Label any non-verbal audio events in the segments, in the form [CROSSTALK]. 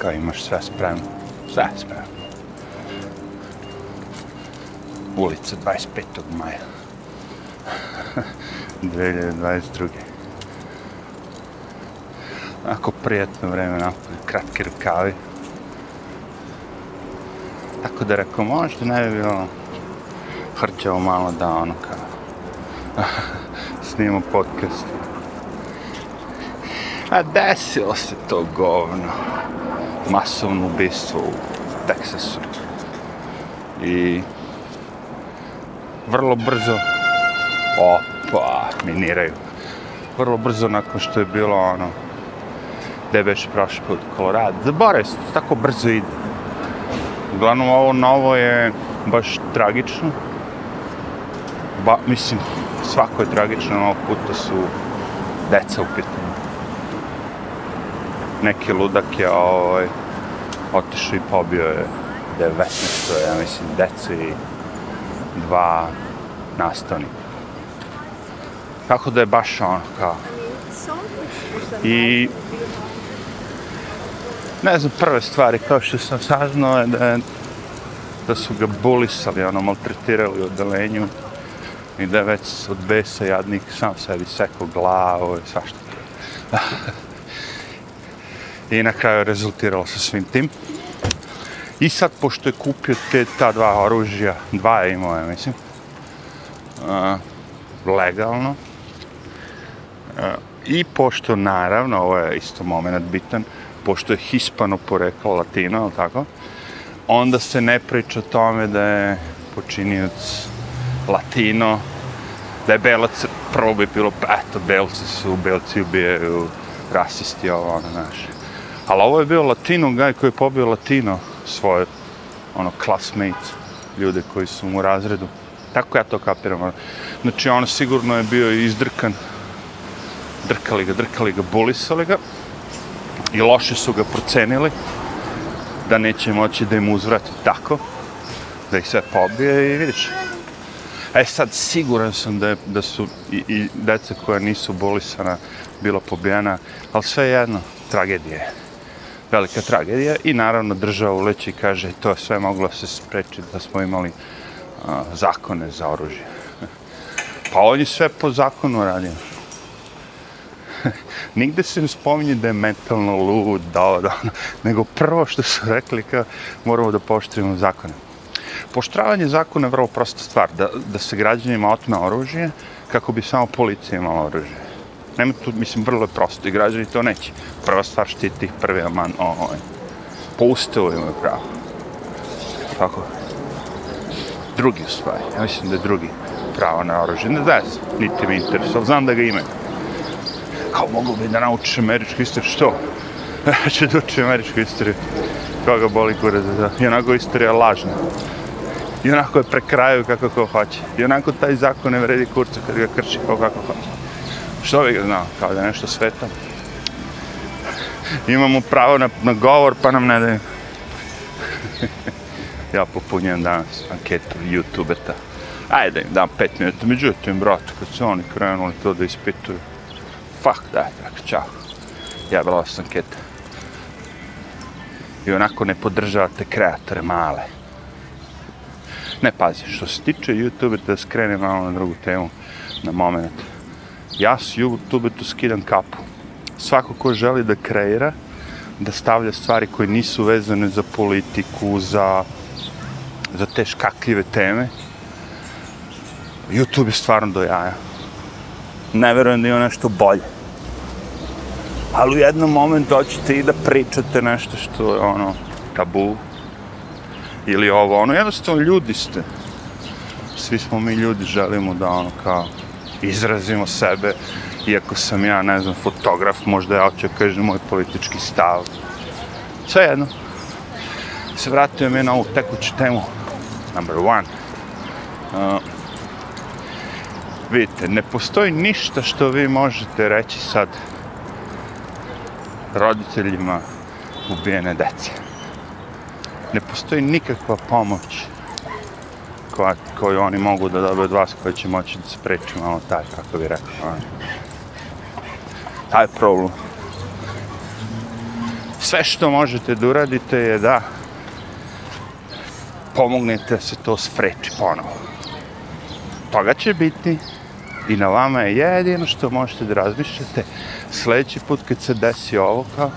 kao imaš sve spremno. Sve spremno. Ulica 25. maja. [LAUGHS] 2022. Ako prijetno vreme napolje, kratke rukavi. Tako da rekao, možda ne bi bilo hrđao malo da ono kao [LAUGHS] snimamo podcast. A desilo se to govno. Masovno ubistvo u Teksasu. I vrlo brzo opa, miniraju. Vrlo brzo nakon što je bilo ono gde već prošli put Colorado. Zaboravim se, tako brzo ide. Uglavnom ovo novo je baš tragično. Ba, mislim, svako je tragično, ovog puta su deca u pitanju. Neki ludak je ovaj, otišao i pobio je 19, ja mislim, deca i dva nastavnika. Tako da je baš ono kao... I... Ne znam, prve stvari kao što sam saznao je da, da su ga bulisali, ono, maltretirali u odelenju i da je već od besa jadnik sam sebi sekao glavu i svašta. I na kraju je rezultiralo sa svim tim. I sad, pošto je kupio te, ta dva oružja, dva je imao, ja mislim, uh, legalno, uh, i pošto, naravno, ovo je isto moment bitan, pošto je hispano poreklo latino, ali tako, onda se ne priča o tome da je počinioc latino, da je belac, prvo bi bilo, pa eto, belci su, belci ubijaju, rasisti, ovo, ono, znaš. Ali ovo je bio latino, gaj koji je pobio latino, svoje, ono, classmates, ljude koji su mu u razredu. Tako ja to kapiram. Ono. Znači, ono sigurno je bio izdrkan, drkali ga, drkali ga, bulisali ga i loše su ga procenili da neće moći da im uzvrati tako, da ih sve pobije i vidiš. E sad, siguran sam da, je, da su i, i deca koja nisu bolisana bila pobijena, ali sve jedno, tragedija je velika tragedija i naravno država uleći i kaže to je sve moglo se sprečiti da smo imali a, zakone za oružje. [LAUGHS] Pa on je sve po zakonu radio. [LAUGHS] Nigde se ne spominje da je mentalno lud, da, da, ono, nego prvo što su rekli kao moramo da poštujemo zakone. Poštravanje zakona je vrlo prosta stvar, da, da se građanima otme oružje kako bi samo policija imala oružje. Nema tu, mislim, vrlo je prosto i građani to neće. Prva stvar štiti ih prvi aman, o, po ustavu imaju pravo. Tako. Drugi u stvari, ja mislim da je drugi pravo na oružje. Ne znam, niti mi interesuje, ali znam da ga imaju. Kao mogu bi da naučiš američku istoriju, što? [LAUGHS] Ja ću da učim američku istoriju. Koga boli kurac za I onako istorija lažna. I onako je prekraju kako ko hoće. I onako taj zakon ne vredi kurca kad ga krši ko kako hoće. Što zna, znao, kao da je nešto sveta. Imamo pravo na, na govor, pa nam ne daju. [LAUGHS] ja popunjam danas anketu youtubeta. Ajde da im dam pet minuta. Međutim, brate, kad su oni krenuli to da ispituju, fuck da, tako, čao. Ja bila sam anketa. I onako ne podržavate kreatore male. Ne, pazi, što se tiče YouTube, da skrenem malo na drugu temu, na moment ja s YouTube tu skidam kapu. Svako ko želi da kreira, da stavlja stvari koje nisu vezane za politiku, za, za te škakljive teme, YouTube je stvarno do jaja. Ne verujem da ima nešto bolje. Ali u jednom momentu hoćete i da pričate nešto što je ono tabu ili ovo ono. Jednostavno ljudi ste. Svi smo mi ljudi, želimo da ono kao izrazimo sebe, iako sam ja, ne znam, fotograf, možda ja hoću kažem moj politički stav. Sve jedno. Se vratio mi na ovu tekuću temu, number one. Uh, vidite, ne postoji ništa što vi možete reći sad roditeljima ubijene dece. Ne postoji nikakva pomoć koja, koju oni mogu da dobiju od vas, koji će moći da spreči malo taj, kako bi rekao. Taj problem. Sve što možete da uradite je da pomognete da se to spreči ponovo. Toga će biti i na vama je jedino što možete da razmišljate sljedeći put kad se desi ovo kao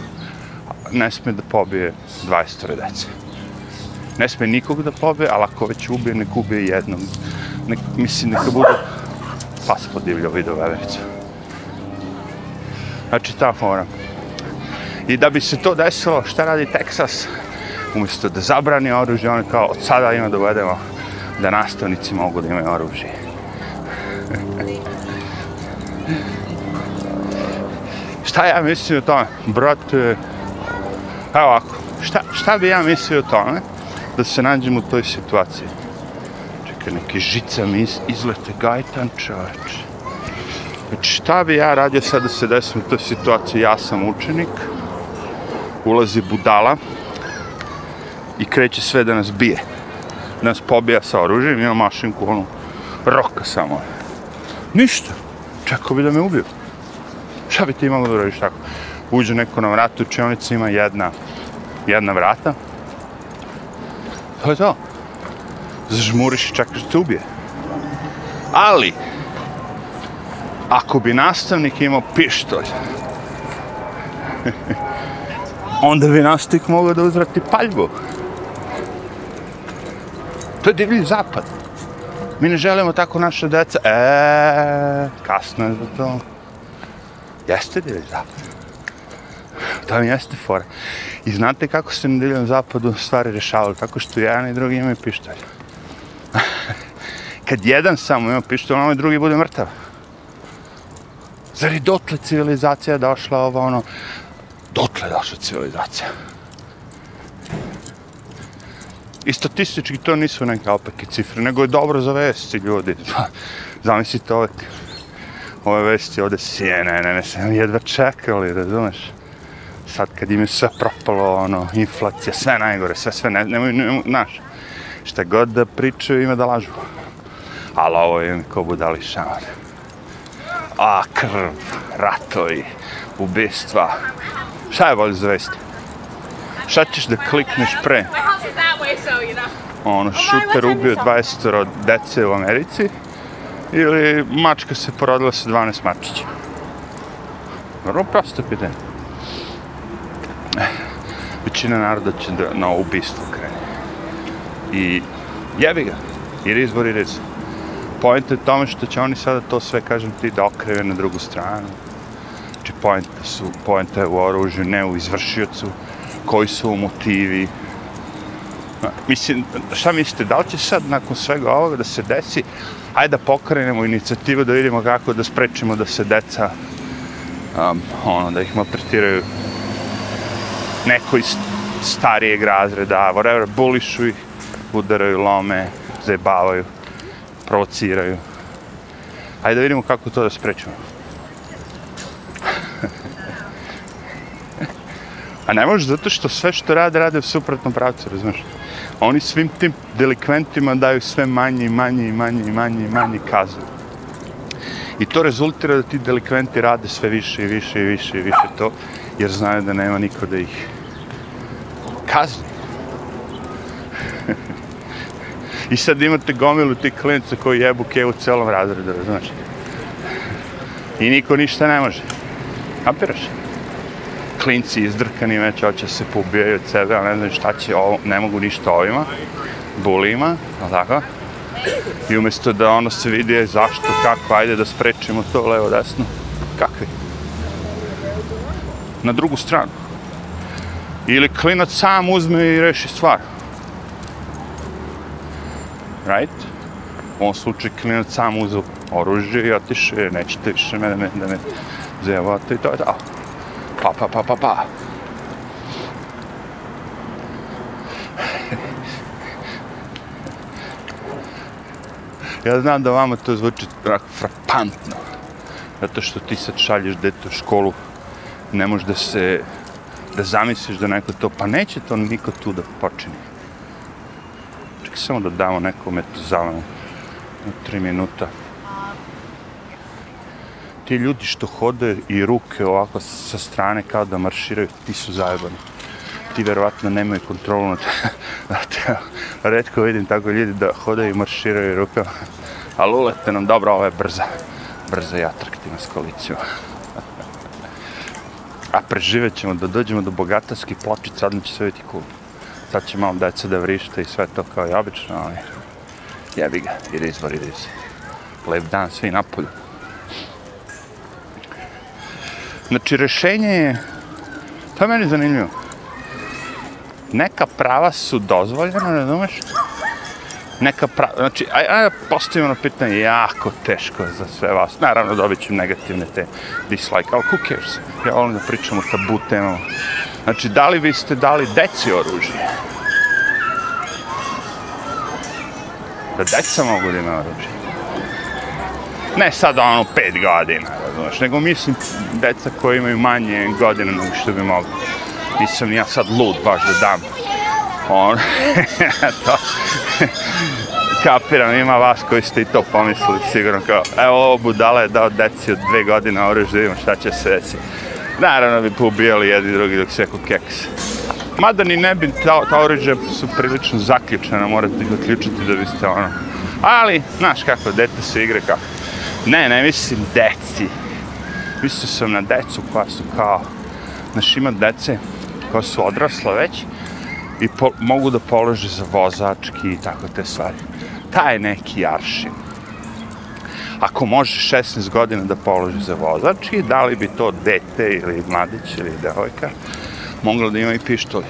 ne sme da pobije 20 dece. Ne sme nikog da pobe, ali ako već ubije, nek ubije jednom. Nek, mislim, neka bude pas podivljao video vevericu. Znači, ta fora. I da bi se to desilo, šta radi Teksas? Umjesto da zabrani oružje, oni kao od sada ima da uvedemo da nastavnici mogu da imaju oružje. [LAUGHS] šta ja mislim o tome? Brate, evo ovako, šta, šta bi ja mislio o tome da se nađem u toj situaciji? Čekaj, neki žica mi iz, izlete gajtan čovječ. Znači, šta bi ja radio sad da se desim u toj situaciji? Ja sam učenik, ulazi budala i kreće sve da nas bije. Da nas pobija sa oružjem, ima mašinku, ono, roka samo. Ništa. Čekao bi da me ubiju. Šta bi ti imalo da uradiš tako? Uđe neko na vratu, učionica ima jedna, jedna vrata. To je to. Zažmuriš i čekaš da te ubije. Ali, ako bi nastavnik imao pištolj, [LAUGHS] onda bi nastavnik mogao da uzvrati paljbu. To je divlji zapad. Mi ne želimo tako naše deca. E, kasno je za to. Jeste divlji zapad. To mi jeste fora. I znate kako se na divljem zapadu stvari rešavaju? Tako što jedan i drugi imaju pištolj. [LAUGHS] Kad jedan samo ima pištolj, onaj drugi bude mrtav. Zar je dotle civilizacija došla ovo ono? Dotle došla civilizacija. I statistički to nisu neke opake cifre, nego je dobro za vesti ljudi. Pa, zamislite ove, ove vesti ovde sjene, ne, ne, ne, jedva čekali, razumeš? Sad kad im je sve propalo, ono, inflacija, sve najgore, sve, sve, ne, nemoj, nemoj, znaš, šta god da pričaju, ima da lažu. Ali ovo je ko budali šamar. A, krv, ratovi, ubistva. Šta je bolje za vesti? Šta ćeš da klikneš pre? Ono, šuter ubio 20 dece u Americi ili mačka se porodila sa 12 mačića. Vrlo prosto pitanje. Većina naroda će da na ubistvo krene. I jebi ga. Jer izbor je rez. Point je tome što će oni sada to sve, kažem ti, da okreve na drugu stranu. Znači, point su, point je u oružju, ne u izvršiocu koji su motivi. Mislim, šta mislite, da li će sad nakon svega ovoga da se desi, ajde da pokrenemo inicijativu da vidimo kako da sprečimo da se deca, um, ono, da ih maltretiraju neko iz starijeg razreda, whatever, bulišu ih, udaraju, lome, zajebavaju, provociraju. Ajde da vidimo kako to da sprečimo. [LAUGHS] A ne može zato što sve što rade, rade u suprotnom pravcu, razumiješ? Oni svim tim delikventima daju sve manje i manje i manje i manje i manje kaznu. I to rezultira da ti delikventi rade sve više i više i više i više to, jer znaju da nema niko da ih kazni. I sad imate gomilu tih klinica koji jebu kevu celom razredu, razumiješ? I niko ništa ne može. Kapiraš? klinci izdrkani već hoće se pobijaju od sebe, a ne znam šta će, ovo, ne mogu ništa ovima, bulima, ali tako? I umjesto da ono se vidi zašto, kako, ajde da sprečimo to levo, desno, kakvi? Na drugu stranu. Ili klinac sam uzme i reši stvar. Right? U ovom slučaju klinac sam uzeo oružje i otiše, nećete više mene, me, da me zevate i to je to. Pa, pa, pa, pa, pa. Ja znam da vama to zvuči tako frapantno. Zato što ti sad šalješ dete u školu, ne može da se, da zamisliš da neko to, pa neće to niko tu da počini. Čekaj samo da damo nekom eto zavano. na tri minuta ti ljudi što hode i ruke ovako sa strane kao da marširaju, ti su zajebani. ti verovatno nemaju kontrolu nad, nad [LAUGHS] redko vidim tako ljudi da hodaju i marširaju rukama. Ali ulete nam dobro, ovo je brza, brza i atraktivna s koalicijom. A preživet ćemo da dođemo do bogatarskih pločica, odmah će sve biti cool. Sad će malo deca da vrište i sve to kao i obično, ali jebi ga, it is what it is. Lep dan, svi napolju. Znači, rešenje je, to je meni zanimljivo. Neka prava su dozvoljena, ne razumeš? Neka pra... znači, aj, aj postavimo na pitanje, jako teško za sve vas. Naravno, dobit ću negativne te dislike, ali who cares? Ja volim da pričam o tabu temama. Znači, da li vi ste dali deci oružje? Da deca mogu da imaju oružje? Ne sad ono pet godina, razumiješ, nego mislim deca koji imaju manje godina nego što bi mogli. Nisam ja sad lud baš da dam. On, [LAUGHS] to, [LAUGHS] kapiram, ima vas koji ste i to pomislili sigurno kao, evo ovo budala je dao deci od dve godine oružje, vidimo šta će se desiti. Naravno bi poubijali jedni drugi dok seku keks. Mada ni ne bi, ta, ta oruđa su prilično zaključena, morate ih otključiti da biste ono. Ali, znaš kako, dete se igre kako. Ne, ne mislim deci. Mislio sam na decu koja su kao, znaš ima dece koja su odrasla već i po, mogu da polože za vozački i tako te stvari. Taj neki aršin. Ako može 16 godina da položi za vozački, da li bi to dete ili mladić ili devojka moglo da ima i pištolj.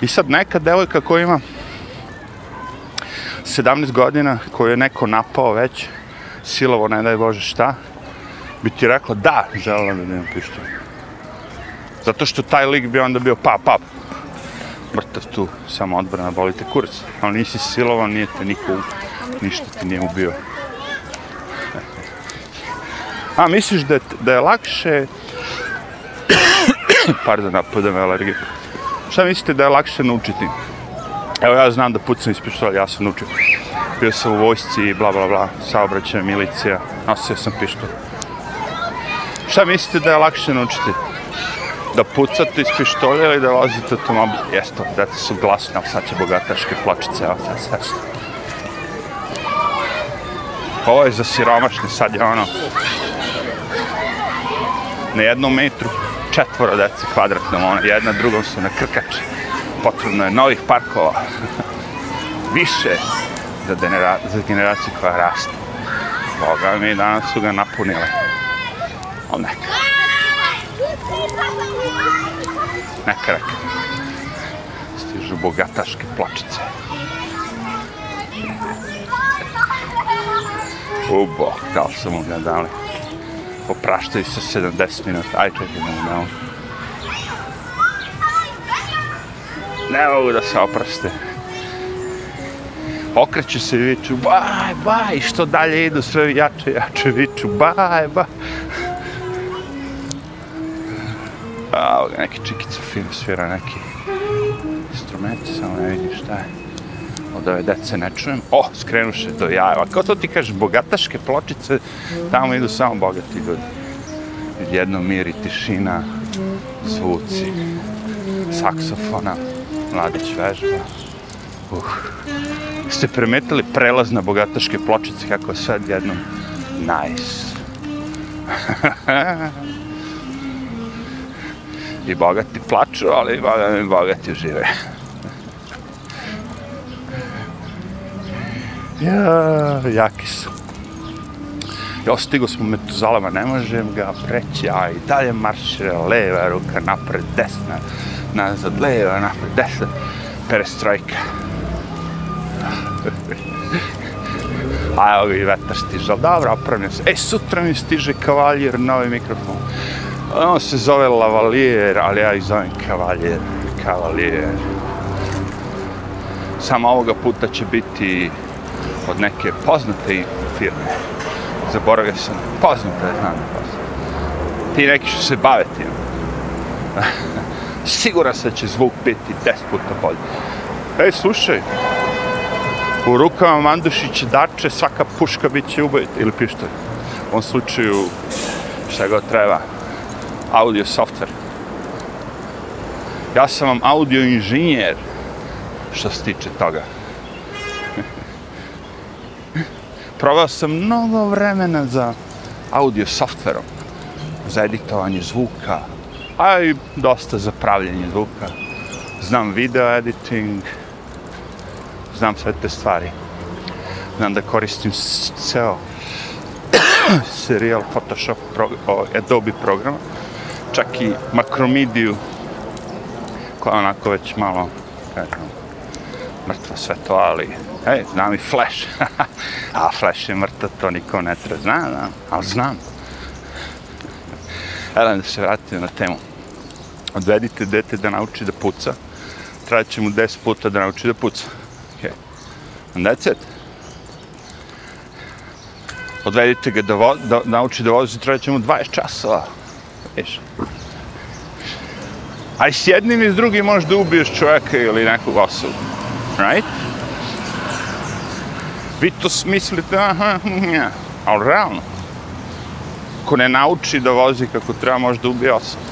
I sad neka devojka koja ima 17 godina koju je neko napao već, silovo, ne daj Bože šta, bi ti rekla da, želela da imam pištolj. Zato što taj lik bi onda bio pa, pa, mrtav tu, samo odbrana, bolite kurac. Ali nisi silovan, nije te niko, ništa ti nije ubio. A, misliš da je, da je lakše... [COUGHS] Pardon, napadam alergiju. Šta mislite da je lakše naučiti? Evo ja znam da pucam iz pištolja, ja sam naučio. Bio sam u vojsci i bla bla bla, saobraćaj, milicija, nosio sam pištolj. Šta mislite da je lakše naučiti? Da pucate iz pištolja i da vozite automobil? Jesto, dete su glasne, ali sad će bogataške plačice, evo sad, sad, sad. Ovo je za siromašne, sad je ono... Na jednom metru četvora dece kvadratnom, ono, jedna drugom su na krkači potrebno je novih parkova. [LAUGHS] Više za, genera za generaciju koja raste. Boga mi danas su ga napunile. Ali neka. Neka reka. Stižu bogataške plačice. U bok, da li su mu ga dali? Popraštaju se 70 minuta. Aj, čekaj, ne mu dali. ne mogu da se oproste. Okreću se i viču, baj, baj, što dalje idu, sve jače, jače viču, baj, baj. A, ovdje neki čikica film svira neki instrumenti, samo ne vidim šta je. Od ove dece ne čujem. O, skrenuše do jajeva. Kao to ti kažeš, bogataške pločice, tamo idu samo bogati ljudi. Jedno mir i tišina, zvuci, saksofona mladić vežba. Uh. Ste primetili prelaz na bogataške pločice kako je sad jednom nice. [LAUGHS] I bogati plaču, ali i bogati žive. ja, jaki su. Ja stigo smo Metuzalama, ne možem ga preći, a i dalje maršira, leva ruka, napred, desna nazad, leva, napred, desna, perestrojka. A evo ga i vetar stiže, dobro, opravljam se. E, sutra mi stiže kavaljer, novi mikrofon. On se zove Lavalier, ali ja ih zovem kavaljer, kavaljer. Samo ovoga puta će biti od neke poznate firme. Zaboravio sam, poznate, znam, poznate. Ti neki što se bave tim. [LAUGHS] siguran se da će zvuk biti 10 puta bolji. Ej, slušaj, u rukama Mandušića dače, svaka puška bit će ubojiti, ili pištolj. U ovom slučaju, šta god treba, audio software. Ja sam vam audio inženjer što se tiče toga. [LAUGHS] Provao sam mnogo vremena za audio softverom, za editovanje zvuka, a i dosta za pravljanje zvuka. Znam video editing, znam sve te stvari. Znam da koristim ceo [COUGHS] serial Photoshop, pro, Adobe programa, čak i makromidiju, koja onako već malo, kažem, mrtvo sve to, ali, hej, znam i Flash. [LAUGHS] A Flash je mrtvo, to niko ne treba. Znam, znam, ali znam. Elan, da se vratim na temu. Odvedite dete da nauči da puca. Treba mu 10 puta da nauči da puca. Okay. And that's it. Odvedite ga da, vo, da nauči da vozi, treba mu 20 časova. Viš? A i s jednim i s drugim možeš da ubiješ čovjeka ili neku osobu. Right? Vi to smislite, aha, nja. Ali realno. Ko ne nauči da vozi kako treba, može da ubije osobu.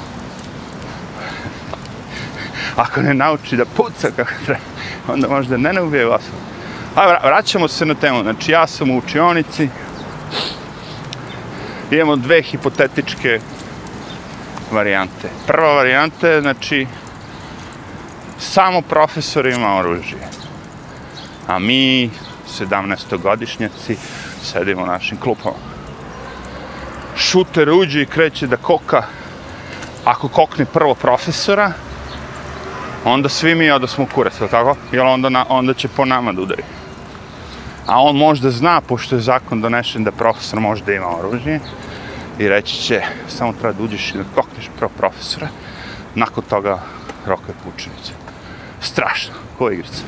Ako ne nauči da puca kako treba, onda možda ne ne ubije osobu. A vraćamo se na temu. Znači, ja sam u učionici. Imamo dve hipotetičke varijante. Prva varijanta je, znači, samo profesor ima oružje. A mi, 17-godišnjaci, sedimo u našim klupama. Šuter uđe i kreće da koka. Ako kokne prvo profesora, onda svi mi oda smo kurac, tako? Jer onda, na, onda će po nama da udari. A on možda zna, pošto je zakon donešen da profesor možda ima oružje, i reći će, samo treba da uđeš i da kokneš pro profesora, nakon toga roka je. Strašno, ko igrica?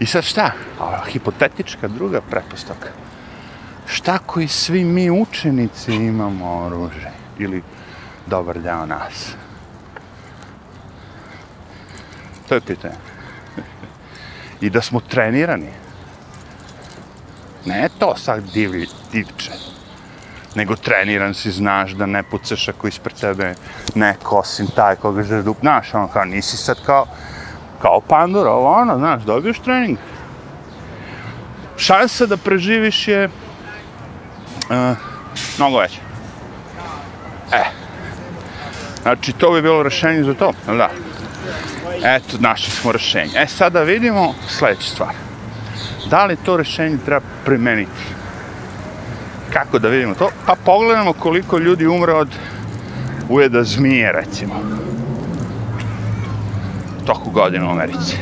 I sad šta? A, hipotetička druga pretpostavka. Šta koji svi mi učenici imamo oružje? Ili dobar deo nas? To je pitanje. I da smo trenirani. Ne to sad divlje, divče nego treniran si, znaš da ne pucaš ako ispred tebe neko osim taj koga žele dup, znaš, ono kao nisi sad kao, kao pandur, ovo ono, znaš, dobiješ trening. Šansa da preživiš je uh, mnogo veća. E, znači to bi bilo rešenje za to, da? Eto, našli smo rešenje. E, sada vidimo sljedeću stvar. Da li to rešenje treba primeniti? Kako da vidimo to? Pa pogledamo koliko ljudi umre od ujeda zmije, recimo. Toku godina u Americi.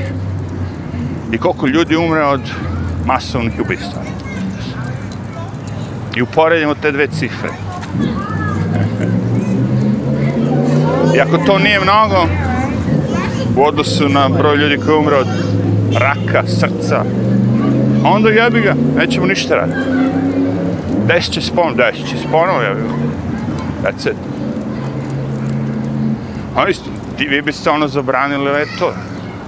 I koliko ljudi umre od masovnih ubistva. I uporedimo te dve cifre. I ako to nije mnogo, u odnosu na broj ljudi koji umre od raka, srca, onda jebi ga, nećemo ništa raditi desit će se ponovno, desit će se ponovno, ja That's it. Oni isto, ti, vi biste ono zabranili leto.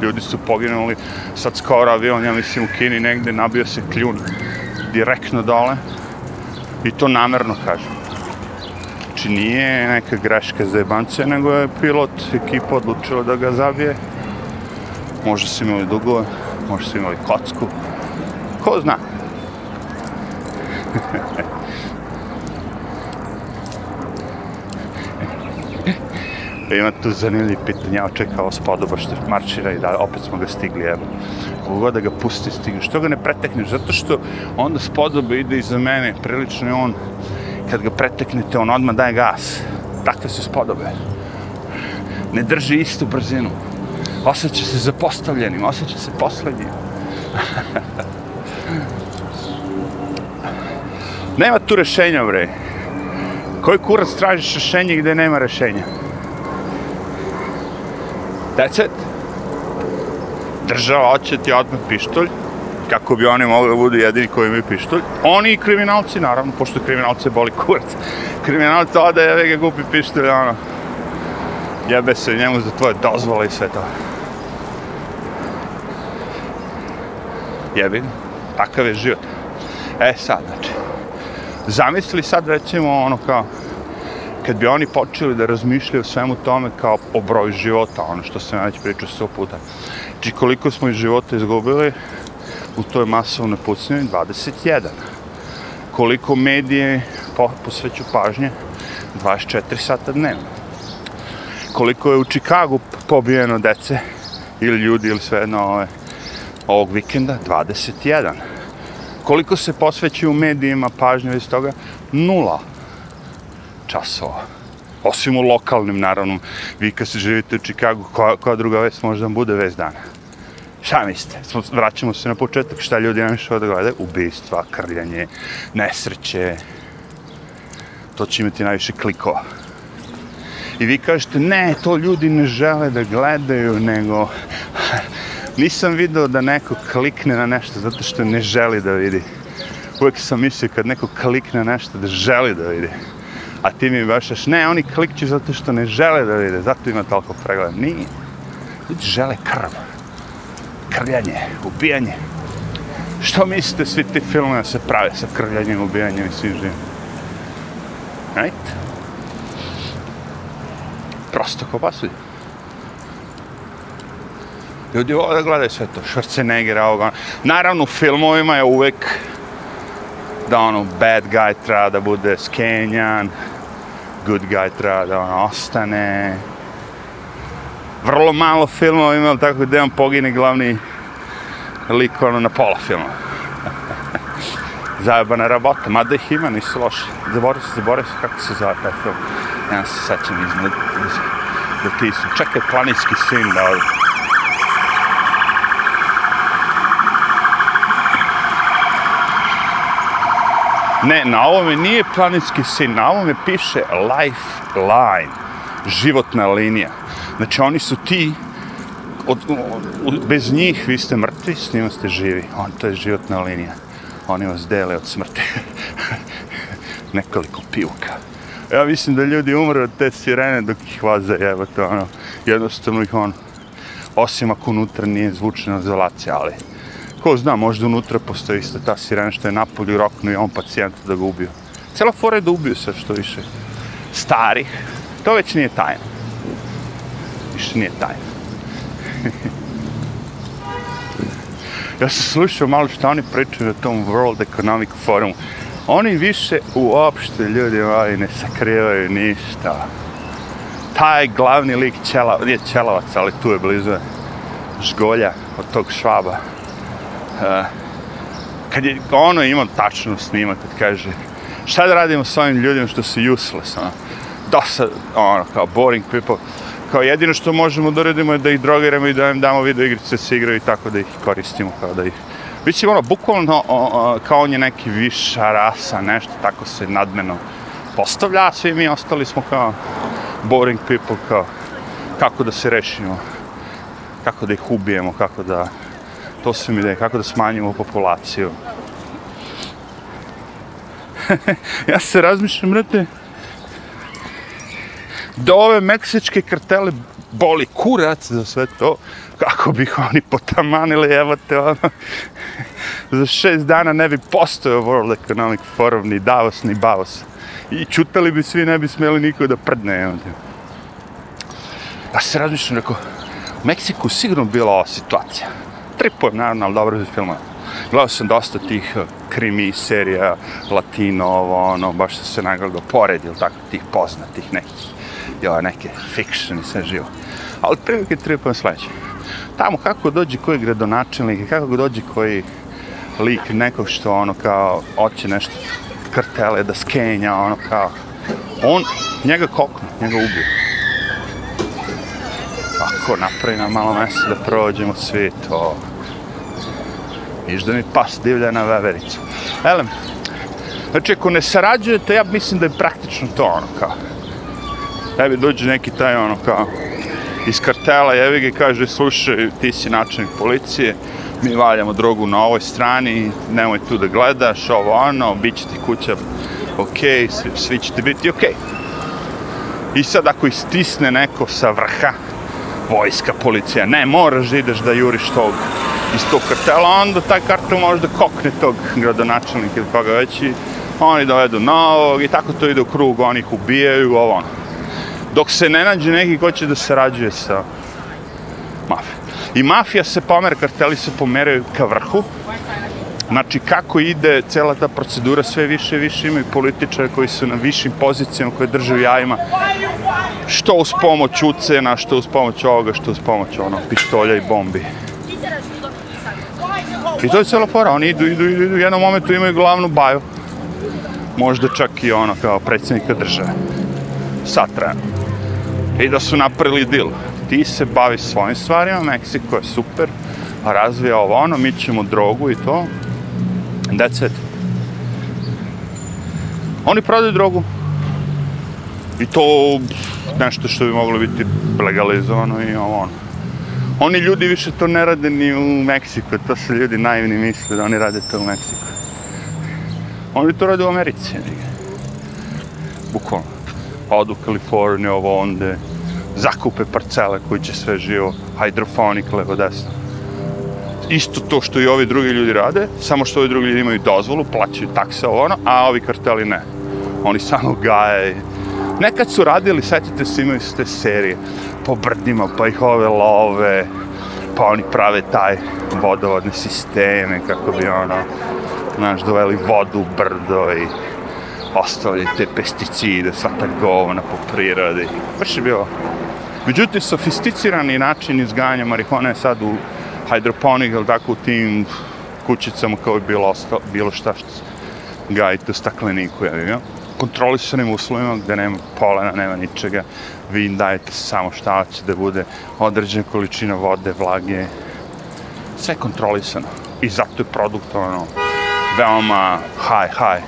Ljudi su poginuli, sad skoro avion, ja mislim u Kini negde, nabio se kljun direktno dole. I to namerno kažem. Znači nije neka greška za jebance, nego je pilot ekipa odlučila da ga zabije. Možda su imali dugove, možda su imali kocku. Ko zna? E, ima tu zanimljiv pitanje, ja očekao spodoba što maršira i da opet smo ga stigli, evo. Kogo da ga pusti stigne, što ga ne pretekneš? Zato što onda spodoba ide iza mene, prilično je on, kad ga preteknete, on odmah daje gas. Takve su spodobe. Ne drži istu brzinu. Osjeća se zapostavljenim, osjeća se poslednjim. [LAUGHS] Nema tu rešenja, bre. Koji kurac tražiš rešenje gde nema rešenja? That's it. Država hoće ti odmah pištolj, kako bi oni mogli da budu jedini koji imaju pištolj. Oni i kriminalci, naravno, pošto kriminalce boli kurac. Kriminalci ode, jebe ga gupi pištolj, ono. Jebe se njemu za tvoje dozvole i sve to. Jebi ga. Takav je život. E sad, znači, zamisli sad recimo ono kao kad bi oni počeli da razmišljaju o svemu tome kao o broju života, ono što sam ja već pričao sto puta. Znači koliko smo iz života izgubili u toj masovnoj pucnjeni 21. Koliko medije po, posveću pažnje 24 sata dnevno. Koliko je u Čikagu pobijeno dece ili ljudi ili sve jedno ove, ovog vikenda 21. Koliko se posvećuje u medijima pažnje iz toga? Nula časova. Osim u lokalnim, naravno. Vi kad se živite u Čikagu, koja, koja druga vest možda bude vest dana? Šta mislite? Smo, vraćamo se na početak. Šta ljudi najviše da gledaju? Ubistva, krljanje, nesreće. To će imati najviše klikova. I vi kažete, ne, to ljudi ne žele da gledaju, nego... Nisam video da neko klikne na nešto zato što ne želi da vidi. Uvijek sam mislio kad neko klikne na nešto da želi da vidi. A ti mi bašaš, ne, oni klikću zato što ne žele da vide, zato ima toliko pregleda. Nije. Ljudi žele krv. Krljanje, ubijanje. Što mislite svi ti filmove se prave sa krvljanjem, ubijanjem i svim živim? Right? Prosto ko pasuje. Ljudi vole gledaju sve to, Schwarzenegger, ovoga. Naravno, u filmovima je uvek da ono, bad guy treba da bude skenjan, good guy treba da ono, ostane. Vrlo malo filmova imam tako da on pogine glavni lik ono, na pola filma. [LAUGHS] Zajebana rabota, mada ih ima, nisu loši. Zaboravim se, zaboravim se kako se zove taj film. Ja se sećam iz, iz, iz, iz, iz, čekaj, planinski sin iz, ovdje. Ne, na ovome nije planinski sin, na ovome piše lifeline, životna linija. Znači oni su ti, od, od, bez njih vi ste mrtvi, s njima ste živi. On, to je životna linija. Oni vas dele od smrti. [LAUGHS] Nekoliko pivka. Ja mislim da ljudi umre od te sirene dok ih vaze, evo to ono, jednostavno ih on, osim ako unutra nije zvučna izolacija, ali ko zna, možda unutra postoji isto ta sirena što je napolju roknu i on pacijenta da ga ubio. Cela fora je da ubiju sve što više starih. To već nije tajno. Više nije tajno. [LAUGHS] ja sam slušao malo što oni pričaju na tom World Economic Forumu. Oni više uopšte ljudi ovaj ne sakrivaju ništa. Taj glavni lik Ćela, nije Čelovac, ali tu je blizu Žgolja od tog švaba Eh, kad je ono ima tačno snimak kad kaže šta da radimo s ovim ljudima što su useless ono? Dosta ono kao boring people. Kao jedino što možemo da radimo je da ih drogiramo i da im damo video igrice se igraju i tako da ih koristimo kao da ih Mislim, ono, bukvalno o, o, kao on je neki viša rasa, nešto, tako se nadmeno postavlja, a svi mi ostali smo kao boring people, kao kako da se rešimo, kako da ih ubijemo, kako da to su mi ideje, kako da smanjimo populaciju. [LAUGHS] ja se razmišljam, brate, da ove meksičke kartele boli kurac za sve to, kako bi ih oni potamanili, evo te ono, za šest dana ne bi postojao World Economic Forum, ni Davos, ni Bavos. I čutali bi svi, ne bi smeli niko da prdne, evo te. Ja se razmišljam, rekao, u Meksiku sigurno bila ova situacija tripujem, naravno, ali dobro filmove. Gledao sam dosta tih eh, krimi serija, latino, ovo, ono, baš sam se nagledao pored, ili tako, tih poznatih nekih, jo, neke fiction i sve živo. Ali prilike tripujem sledeće. Tamo kako dođe koji gradonačelnik, kako dođe koji lik nekog što, ono, kao, hoće nešto kartele da skenja, ono, kao, on, njega koknu, njega ubije. Ako napravi nam malo mjesto da prođemo svi to, Viš da mi pas divlja na vevericu. Elem, znači ako ne sarađujete, ja mislim da je praktično to ono kao. Tebi dođe neki taj ono kao iz kartela, jevi ga kaže, slušaj, ti si načelnik policije, mi valjamo drogu na ovoj strani, nemoj tu da gledaš, ovo ono, bit će ti kuća ok, svi, svi će ti biti ok. I sad ako istisne neko sa vrha, vojska, policija, ne, moraš da ideš da juriš tog iz tog kartela, onda taj kartel može da kokne tog gradonačelnika ili koga već i oni dovedu novog i tako to ide u krug, oni ih ubijaju, ovo ono. Dok se ne nađe neki ko će da sarađuje sa mafijom. I mafija se pomera, karteli se pomeraju ka vrhu. Znači, kako ide cela ta procedura, sve više i više imaju političare koji su na višim pozicijama, koji drže u jajima. Što uz pomoć ucena, što uz pomoć ovoga, što uz pomoć ono, pištolja i bombi. I to je cela fora, oni idu, idu, idu, idu, u jednom momentu imaju glavnu baju. Možda čak i ono kao predsjednika države. Sad. I da su napravili dil. Ti se bavi svojim stvarima, Meksiko je super, razvija ovo ono, mi ćemo drogu i to. That's it. Oni prodaju drogu. I to nešto što bi moglo biti legalizovano i ovo ono. Oni ljudi više to ne rade ni u Meksiku, to su ljudi naivni misle da oni rade to u Meksiku. Oni to rade u Americi, Bukvalno. Odu u Kaliforniju, ovo onde, zakupe parcele koji će sve živo, hidrofonik, levo desno. Isto to što i ovi drugi ljudi rade, samo što ovi drugi ljudi imaju dozvolu, plaćaju takse ovo ono, a ovi karteli ne. Oni samo gaje. Nekad su radili, setite se, imaju te serije po brdima, pa ih ove love, pa oni prave taj vodovodne sisteme, kako bi ono, znaš, doveli vodu u brdo i ostavili te pesticide, sva ta govna po prirodi. Baš je bilo. Međutim, sofisticirani način izganja marihuane je sad u hidroponik, ili tako u tim kućicama kao je bilo, osta, bilo šta što gajite u stakleniku, ja, ja kontrolisanim uslovima gde nema polena, nema ničega, vi im dajete samo šta će da bude određena količina vode, vlage, sve kontrolisano. I zato je produkt ono, veoma high, high,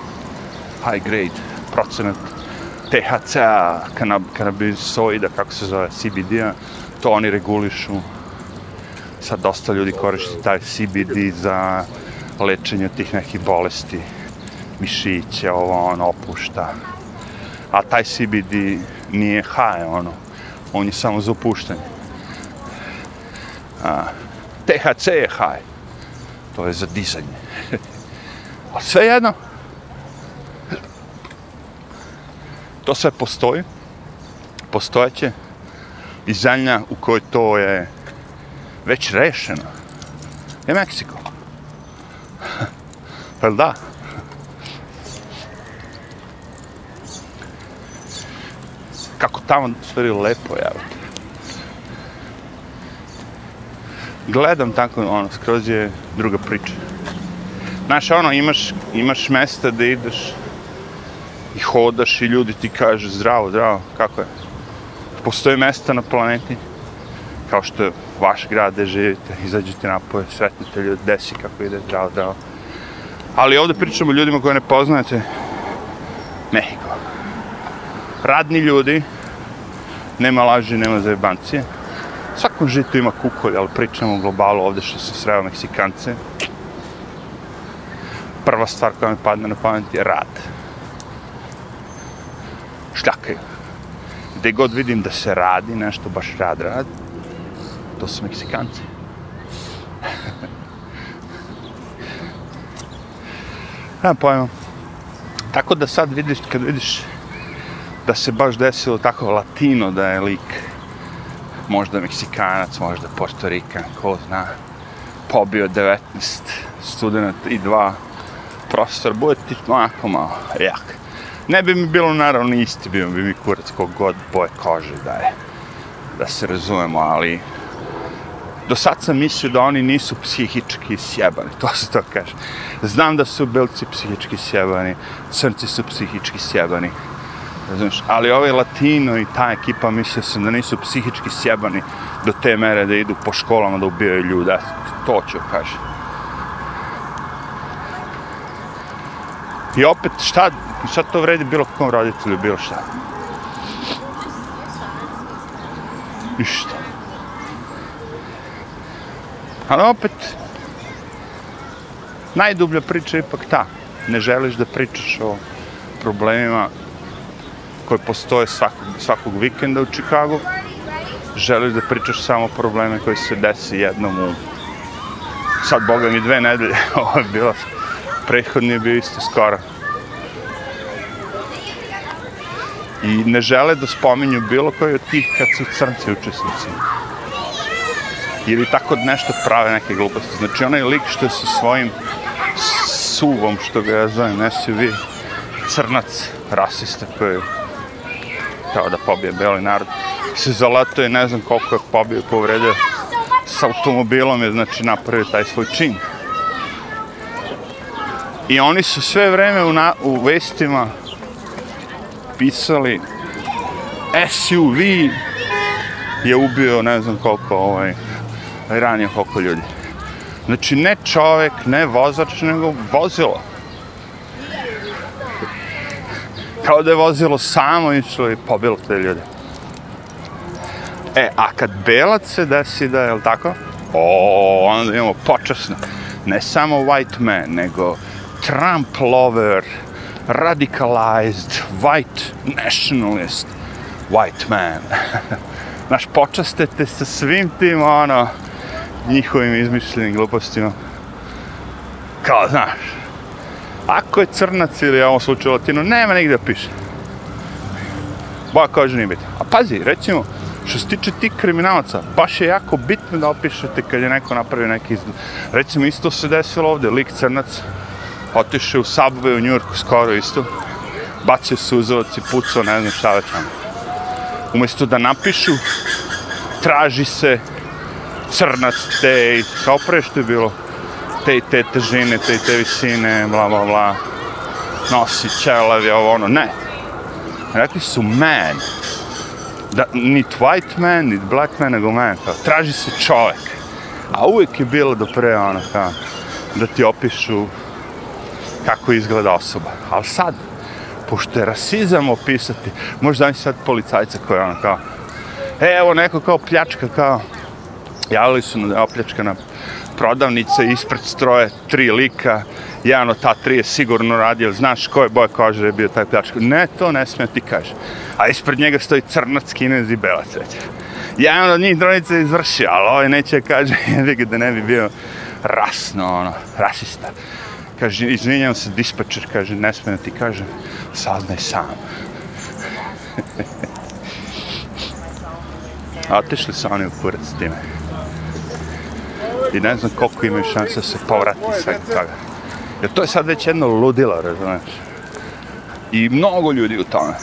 high grade procenat THC-a, kanabisoida, kako se zove, CBD-a, to oni regulišu. Sad dosta ljudi koristi taj CBD za lečenje tih nekih bolesti mišiće, ovo ono, opušta. A taj CBD nije high, ono, on je samo za opuštanje. A, THC je high, to je za dizanje. [LAUGHS] A sve jedno, to sve postoji, postojeće i zemlja u kojoj to je već rešeno je Meksiko. Pa da? kako tamo stvari lepo, evo. Gledam tako, ono, skroz je druga priča. Znaš, ono, imaš, imaš mesta da ideš i hodaš i ljudi ti kažu zdravo, zdravo, kako je? Postoje mesta na planeti, kao što je vaš grad gde živite, izađete napoje, sretnite ljudi, desi kako ide, zdravo, zdravo. Ali ovde pričamo o ljudima koje ne poznajete, Mehiko radni ljudi, nema laži, nema zajebancije. Svakom žitu ima kukolj, ali pričamo o globalu ovde što sam sreo Meksikance. Prva stvar koja mi padne na pamet je rad. Šljakaju. Gde god vidim da se radi nešto, baš rad, rad, to su Meksikanci. [LAUGHS] Nema pojma. Tako da sad vidiš, kad vidiš da se baš desilo tako latino da je lik možda Meksikanac, možda Portorikan, ko zna, pobio 19 student i dva profesor, bude ti onako malo jak. Ne bi mi bilo naravno isti, bio bi mi kurac kog god boje kože da je, da se razumemo, ali do sad sam mislio da oni nisu psihički sjebani, to se to kaže. Znam da su belci psihički sjebani, crnci su psihički sjebani, Razumiješ? Ali ovaj Latino i ta ekipa mislio sam da nisu psihički sjebani do te mere da idu po školama da ubijaju ljude. To ću kaže. I opet, šta, šta to vredi bilo kakvom roditelju, bilo šta? Ništa. Ali opet, najdublja priča je ipak ta. Ne želiš da pričaš o problemima koje postoje svakog, svakog vikenda u Čikagu. Želiš da pričaš samo probleme koji se desi jednom u... Sad, boga mi, dve nedelje. [LAUGHS] Ovo je bilo... Prethodni je bio isto skoro. I ne žele da spominju bilo koji od tih kad su crnci učesnici. Ili tako nešto prave neke gluposti. Znači onaj lik što je sa svojim suvom, što ga ja zovem, SUV, crnac, rasista koji kao da pobije beli narod, se zalato je ne znam koliko je pobio, povredio, s automobilom je, znači, napravio taj svoj čin. I oni su sve vreme u, na, u vestima pisali SUV je ubio ne znam koliko ovaj, ranije oko ljudi. Znači ne čovek, ne vozač, nego vozilo. Kao da je vozilo samo išlo i pobilo te ljude. E, a kad belac se desi da je, li tako? O, onda imamo počasno. Ne samo white man, nego Trump lover, radicalized, white nationalist, white man. [LAUGHS] Znaš, počastete sa svim tim, ono, njihovim izmišljenim glupostima. Kao, znaš, ako je crnac ili u ovom slučaju latino, nema nigde da piše. Boja kaže, nije bitno. A pazi, recimo, što se tiče tih kriminalaca, baš je jako bitno da opišete kad je neko napravio neki izgled. Recimo, isto se desilo ovde, lik crnac, otišao u Subway u Njurku, skoro isto, bacio suzovac i pucao, ne znam šta već ono. Umjesto da napišu, traži se crnac te, kao pre što je bilo, te i te težine, te i te visine, bla, bla, bla, nosi čelevi, ovo, ono, ne. Rekli su man, da, nit white man, nit black man, nego man, kao, traži se čovek. A uvijek je bilo do pre, ono, kao, da ti opišu kako izgleda osoba. Ali sad, pošto je rasizam opisati, možda mi sad policajca koja je ono kao, e, evo neko kao pljačka, kao, javili su na opljačkana prodavnica ispred stroje, tri lika, jedan od ta tri je sigurno radio, znaš ko je boje kože je bio taj pljačka. Ne, to ne smije ti kaže. A ispred njega stoji crnac, kinez i belac već. Jedan od njih dronica je izvršio, ali ovaj neće kaže, [LAUGHS] jebi da ne bi bio rasno, ono, rasista kaže, izvinjam se, dispečer, kaže, ne smije ti kaže, saznaj sam. A [LAUGHS] otišli su oni u kurac s time. I ne znam koliko imaju šanse da se povrati sve toga. Jer to je sad već jedno ludilo, razumiješ? I mnogo ljudi u tome.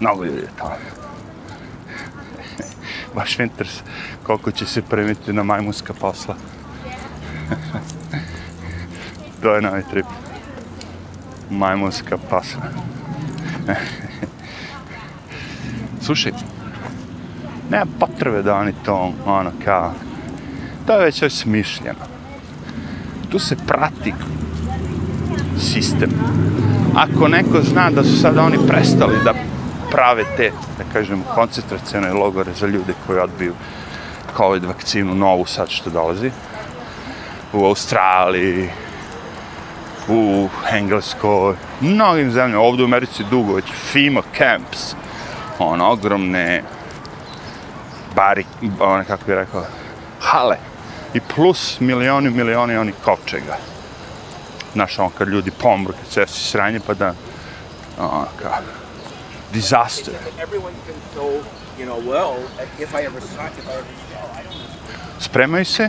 Mnogo ljudi u tome. [LAUGHS] Baš mi koliko će se premiti na majmunska posla. [LAUGHS] to je novi trip. Majmunska posla. [LAUGHS] Slušaj, nema potrebe da oni to, ono, kao, to je već već smišljeno. Tu se prati sistem. Ako neko zna da su sada oni prestali da prave te, da kažem, koncentracione logore za ljude koji odbiju COVID vakcinu novu sad što dolazi, u Australiji, u Engleskoj, mnogim zemljama, ovdje u Americi dugo, već FEMA camps, ono, ogromne bari, ono, kako bih rekao, hale, i plus milioni, milioni onih kovčega. Znaš, ono, kad ljudi pomru, kad se sranje, pa da, ono, kao, disaster. Spremaju se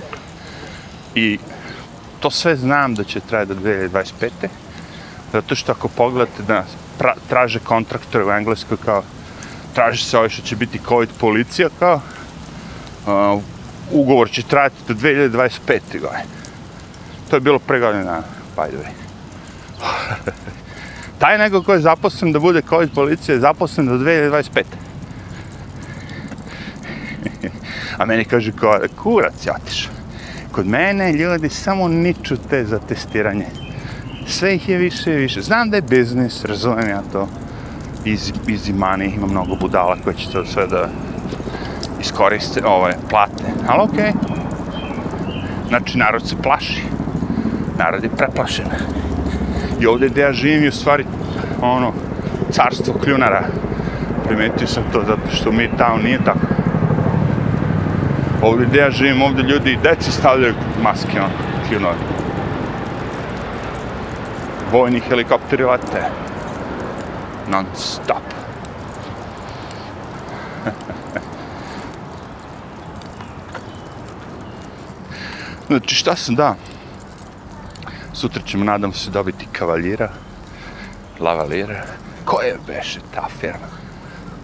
i to sve znam da će trajati do 2025. Zato što ako pogledate da pra, traže kontraktore u Engleskoj kao traži se ovaj što će biti COVID policija kao uh, ugovor će trajati do 2025. godine. To je bilo pre godine dana, by the way. [LAUGHS] Taj nego ko je zaposlen da bude COVID policija je zaposlen do 2025. [LAUGHS] A meni kaže kao, kurac, ja tišao. Kod mene ljudi samo niču te za testiranje. Sve ih je više i više. Znam da je biznis, razumijem ja to. Easy, easy money, ima mnogo budala koji će to sve da iskoriste, ovaj, plate. Ali okej. Okay. Znači, narod se plaši. Narod je preplašen. I ovdje gdje ja živim je u stvari, ono, carstvo kljunara. Primetio sam to zato što mi tamo nije tako ovdje gdje ja živim, ovdje ljudi i deci stavljaju maske, ono, kljunove. Vojni helikopteri lete. Non stop. Znači, šta sam da? Sutra ćemo, nadam se, dobiti kavaljira. Lavalira. Ko je beše ta firma?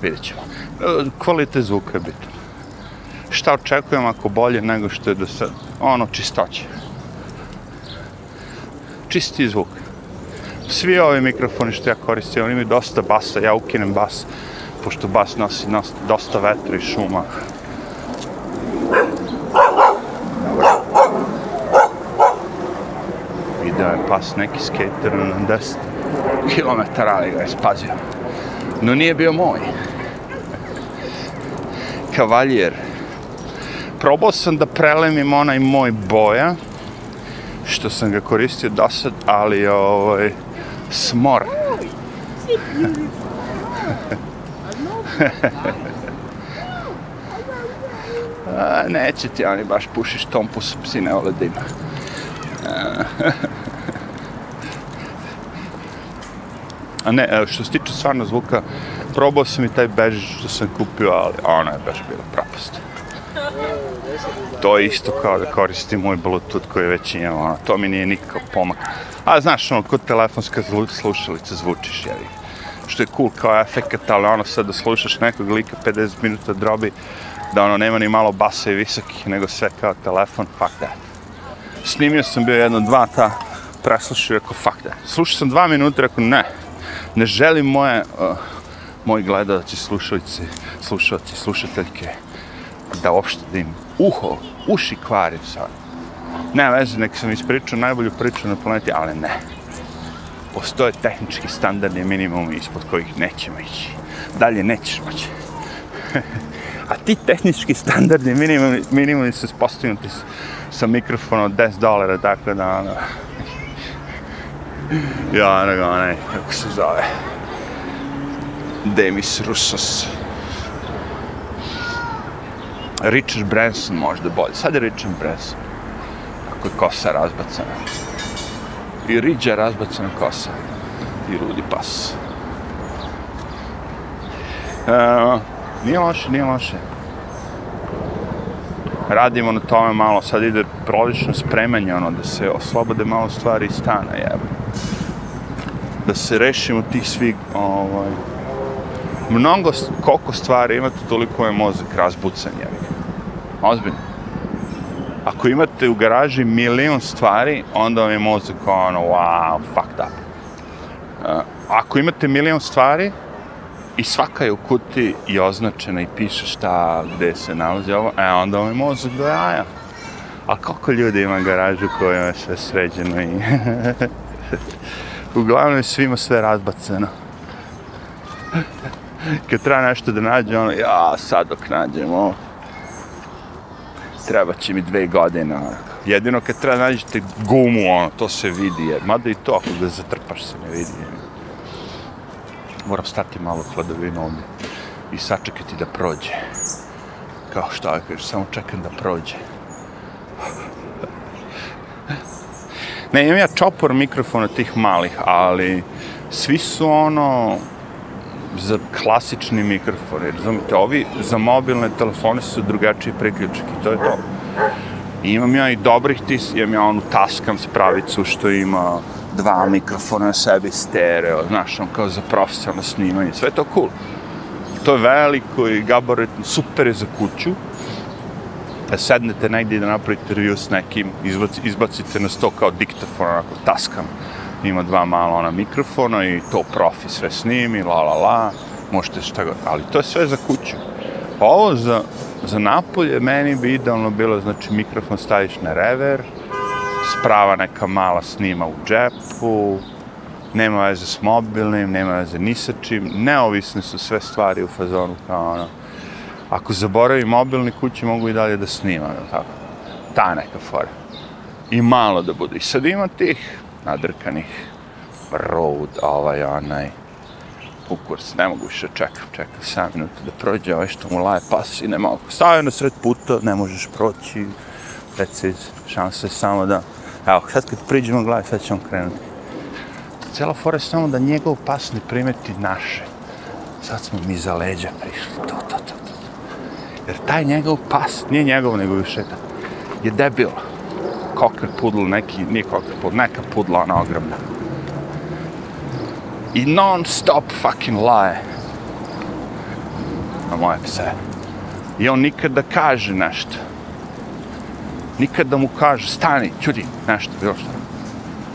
Vidjet ćemo. E, kvalitet zvuka je bitan. Šta očekujem ako bolje nego što je do sad? Ono, čistoće. Čisti zvuk. Svi ovi mikrofoni što ja koristim, oni imaju dosta basa, ja ukinem bas, pošto bas nosi, nosi dosta vetra i šuma. Video je pas neki skater ono, na 10 km, ali ga je spazio. No nije bio moj. Kavaljer. Probao sam da prelemim onaj moj boja, što sam ga koristio do sad, ali ovaj, smor. [LAUGHS] A, neće ti oni baš pušiš tompus, psi ne vole dim. A ne, što se tiče stvarno zvuka, probao sam i taj bežić što sam kupio, ali ono je baš bilo propast. To je isto kao da koristim moj Bluetooth koji već imam, ono, to mi nije nikakav pomak. A znaš, ono, kod telefonska slušalica zvučiš, jevi. Što je cool kao efekt, ali ono sad da slušaš nekog lika 50 minuta drobi, da ono nema ni malo basa i visokih, nego sve kao telefon, fuck that. Snimio sam bio jedno, dva ta, preslušao rekao, fuck that. Slušao sam dva minuta, rekao, ne, ne želim moje, uh, moji gledalci, slušalci, slušalci, slušateljke, da uopšte da im uho, uši kvarim sad. Ne veze, nek sam ispričao najbolju priču na planeti, ali ne. Postoje tehnički standardni minimumi ispod kojih nećemo ići. Dalje nećeš moći. [LAUGHS] A ti tehnički standardni minimumi, minimumi su postavljeni sa mikrofonom od 10 dolara, tako da, ono ja, nego, onaj, kako se zove... Demis Russos. Richard Branson možda bolje. Sad je Richard Branson. Ako je kosa razbacana. I riđa razbacana kosa. I rudi pas. Uh, nije loše, nije loše. Radimo na tome malo, sad ide prolično spremanje, ono, da se oslobode malo stvari iz stana, jebe. Da se rešimo tih svih, ovaj, mnogo, koliko stvari imate, toliko je mozak razbucan, jebe. Ozbiljno. Ako imate u garaži milion stvari, onda vam je mozak ono, wow, fucked up. Uh, ako imate milion stvari i svaka je u kuti i označena i piše šta, gde se nalazi ovo, e, onda vam je mozak do jaja. A koliko ljudi ima garažu koja je sve sređeno i... [LAUGHS] Uglavnom je svima sve razbaceno. Kad treba nešto da nađe, ono, ja, sad dok nađem ovo, treba će mi dve godine, ono. Jedino kad treba nađete gumu, ono, to se vidi, jer, mada i to, ako ga zatrpaš se ne vidi, jer. Moram stati malo hladovinu ovdje i sačekati da prođe. Kao što je, kaže, samo čekam da prođe. Ne, imam ja čopor mikrofona tih malih, ali svi su ono, za klasični mikrofon, jer razumite, ovi za mobilne telefone su drugačiji priključak i to je to. I imam ja i dobrih tis, imam ja onu taskam spravicu što ima dva mikrofona na sebi stereo, znaš, on kao za profesionalno snimanje, sve to cool. To je veliko i gabaretno, super je za kuću. Da sednete negdje da napravite review s nekim, izbacite na sto kao diktafon, onako taskam ima dva mala ona mikrofona i to profi sve snimi, la la la, možete šta god, ali to je sve za kuću. Pa ovo za, za napolje meni bi idealno bilo, znači mikrofon staviš na rever, sprava neka mala snima u džepu, nema veze s mobilnim, nema veze ni sa čim, neovisne su sve stvari u fazonu kao ono. Ako zaboravi mobilni kući, mogu i dalje da snimam, tako? Ta neka fora. I malo da bude. I sad ima tih nadrkanih road, ovaj, onaj, ukurs, ne mogu više čekam, čekam 7 minuta da prođe, ovaj što mu laje pas i ne mogu. Stavio na sred puta, ne možeš proći, reci, šanse je samo da, evo, sad kad priđemo gledaj, sad ćemo krenuti. Cijela fora je samo da njegov pas ne primeti naše. Sad smo mi za leđa prišli. To, to, to, to. Jer taj njegov pas, nije njegov, nego više da, je debil. Cocker pudl, neki, nije cocker pudl, neka pudla, ona ogromna. I non stop fucking laje. Na moje pse. I on nikad da kaže nešto. Nikad da mu kaže, stani, čudi, nešto, bilo što.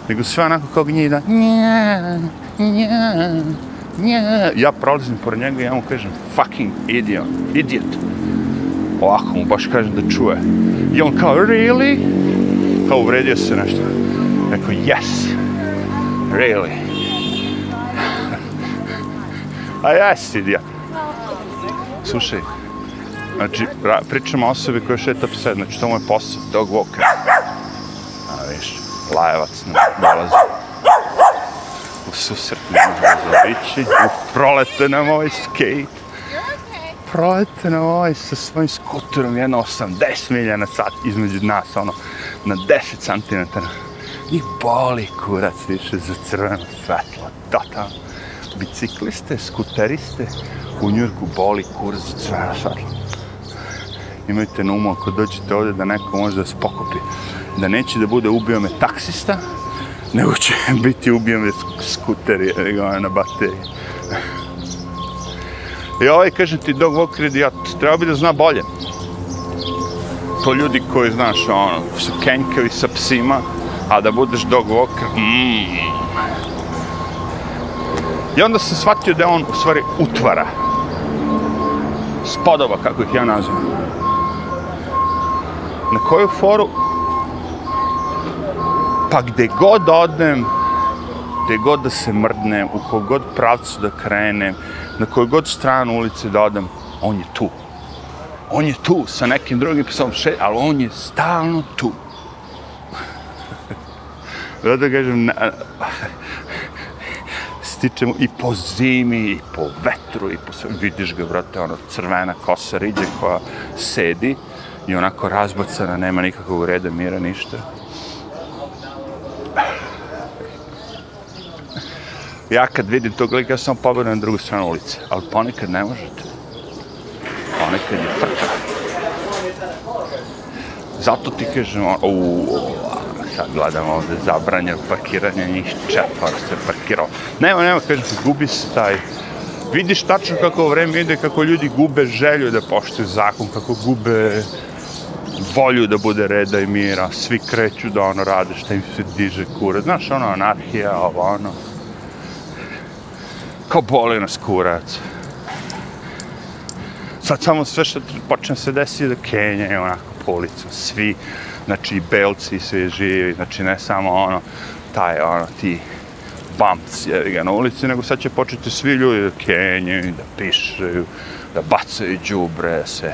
Nego sve onako kao gnjida. nja, nja, nja. Ja prolazim pored njega i ja mu kažem, fucking idiot, idiot. Ovako mu baš kaže da čuje. I on kao, really? Kao uvredio se nešto. Rekao, yes, really. A jes, idiot. Slušaj, znači, ra- pričamo o osobi koja šeta pse, znači to mu je posao, dog walker. A viš, lajevac nam dolazi. U susret ne može zabići, u prolete nam ovaj skate. Prolete ovaj sa svojim skuterom, jedno 80 milja na sat između nas, ono, na 10 cm. I boli kurac više za crveno svetlo, totalno. Bicikliste, skuteriste, u Njurku boli kurac za crveno svetlo imajte na umu ako dođete ovdje da neko može da se pokupi. Da neće da bude ubio me taksista, nego će biti ubio me skuter ga ono na bateriji. I ovaj, kažem ti, dog walker ja treba bi da zna bolje. To ljudi koji, znaš, ono, su kenjkavi sa psima, a da budeš dog walker, mm. I onda sam shvatio da on, u stvari, utvara. Spodova, kako ih ja nazivam na koju foru pa gde god odem gde god da se mrdne, u kog god pravcu da krenem na koju god stranu ulice da odem on je tu on je tu sa nekim drugim psom še, ali on je stalno tu [LAUGHS] Zato kažem, na, [LAUGHS] stičemo i po zimi, i po vetru, i po sve. Vidiš ga, brate, ono, crvena kosa riđe koja sedi i onako razbacana, nema nikakvog reda, mira, ništa. Ja kad vidim tog lika, ja sam pobegnem na drugu stranu ulice, ali ponekad ne možete. Ponekad je frka. Zato ti kažem, u, sad gledam ovde zabranjeno parkiranje, njih četvor se parkirao. Nema, nema, kažem gubi se taj... Vidiš tačno kako vreme ide, kako ljudi gube želju da poštuju zakon, kako gube volju da bude reda i mira, svi kreću da ono rade šta im se diže kura. Znaš, ono, anarhija, ovo, ono. Kao boli nas kurac. Sad samo sve što počne se desiti da kenjaju onako po ulicu, svi, znači i belci, svi živi, znači ne samo ono, taj, ono, ti bumps je ga na ulici, nego sad će početi svi ljudi da kenjaju, da pišaju, da bacaju đubre, se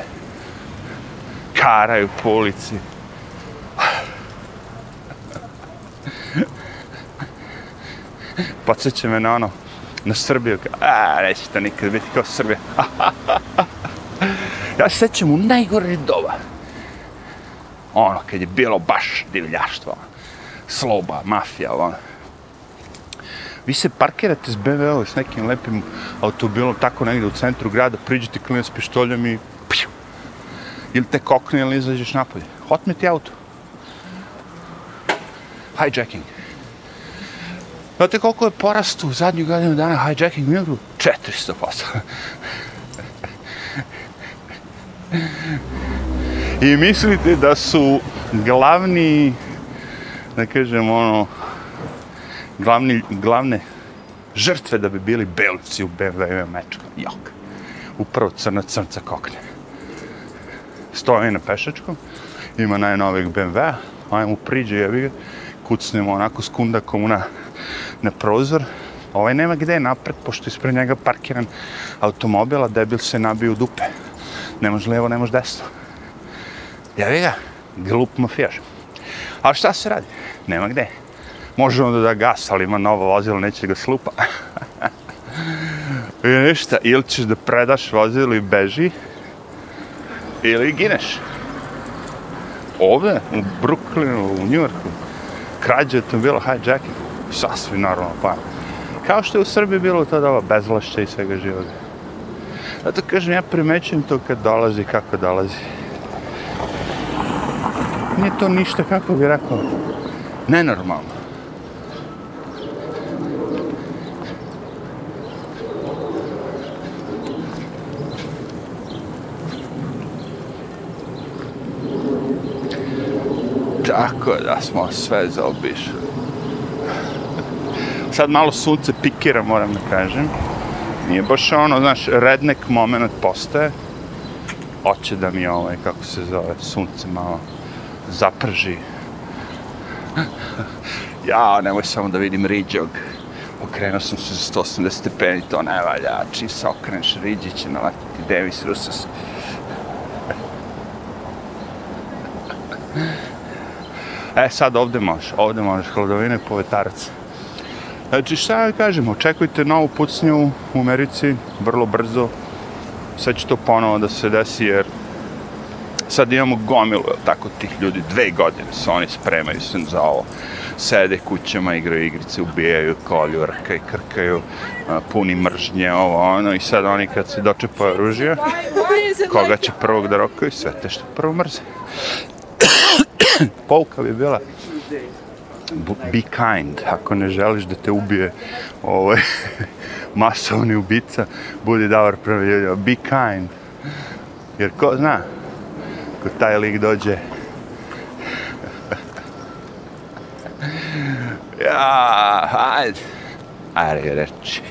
karaju po ulici. Podsjeća me na ono, na Srbiju, kao, a, neće to nikad biti kao Srbija. [LAUGHS] ja se sećam u najgore doba. Ono, kad je bilo baš divljaštvo, ono, sloba, mafija, ono. Vi se parkirate s BMW-om s nekim lepim automobilom tako negdje u centru grada, priđete klinac s pištoljem i piju. ili te kokne ili izađeš napolje. Otme ti auto. Hijacking. Znate koliko je porastu u zadnju godinu dana hijacking u Njurku? 400%. I mislite da su glavni, da kažem ono, glavni, glavne žrtve da bi bili belci u BMW mečku. Jok. Upravo crna crnca kokne. Stoje na pešačkom, ima najnovijeg BMW-a, ajmo priđe, jebi ga, kucnemo onako s kundakom na, na prozor. Ovaj nema gde napred, pošto je ispred njega parkiran automobil, a debil se nabio u dupe. Ne može lijevo, ne može desno. Jevi ga, glup mafijaš. Ali šta se radi? Nema gde. Može onda da gas, ali ima novo vozilo, neće ga slupa. I [LAUGHS] e, ništa, ili ćeš da predaš vozilo i beži, ili gineš. Ovde, u Brooklynu, u Njujorku, krađe automobila, hijacking sasvim normalno, pa kao što je u Srbiji bilo to doba bezlašća i svega živoga. Zato kažem, ja primećujem to kad dolazi, kako dolazi. Nije to ništa, kako bi rekao, nenormalno. Tako da smo sve zaobišli. Sad malo sunce pikira, moram da kažem. Nije baš ono, znaš, rednek moment postaje. Hoće da mi ovaj, kako se zove, sunce malo zaprži. [LAUGHS] ja, nemoj samo da vidim riđog. Okrenuo sam se za 180 stepeni, to ne valja. Čim se okreneš, riđi će naletiti Davis Rusas. [LAUGHS] E, sad ovde možeš, ovde možeš, hladovine povetarac. Znači, šta ja kažem, očekujte novu pucnju u Americi, vrlo brzo. Sad će to ponovo da se desi, jer sad imamo gomilu, tako, tih ljudi, dve godine se oni spremaju se za ovo. Sede kućama, igraju igrice, ubijaju, kolju, rkaju, krkaju, puni mržnje, ovo, ono, i sad oni kad se dočepaju oružja, koga će prvog da rokaju, sve te što prvo mrze. [COUGHS] Pouka bi bila, be kind, ako ne želiš da te ubije ovaj, [LAUGHS] masovni ubica, budi dobar prema ljudi, be kind. Jer ko zna, ko taj lik dođe, [LAUGHS] ja, hajde, ajde reći.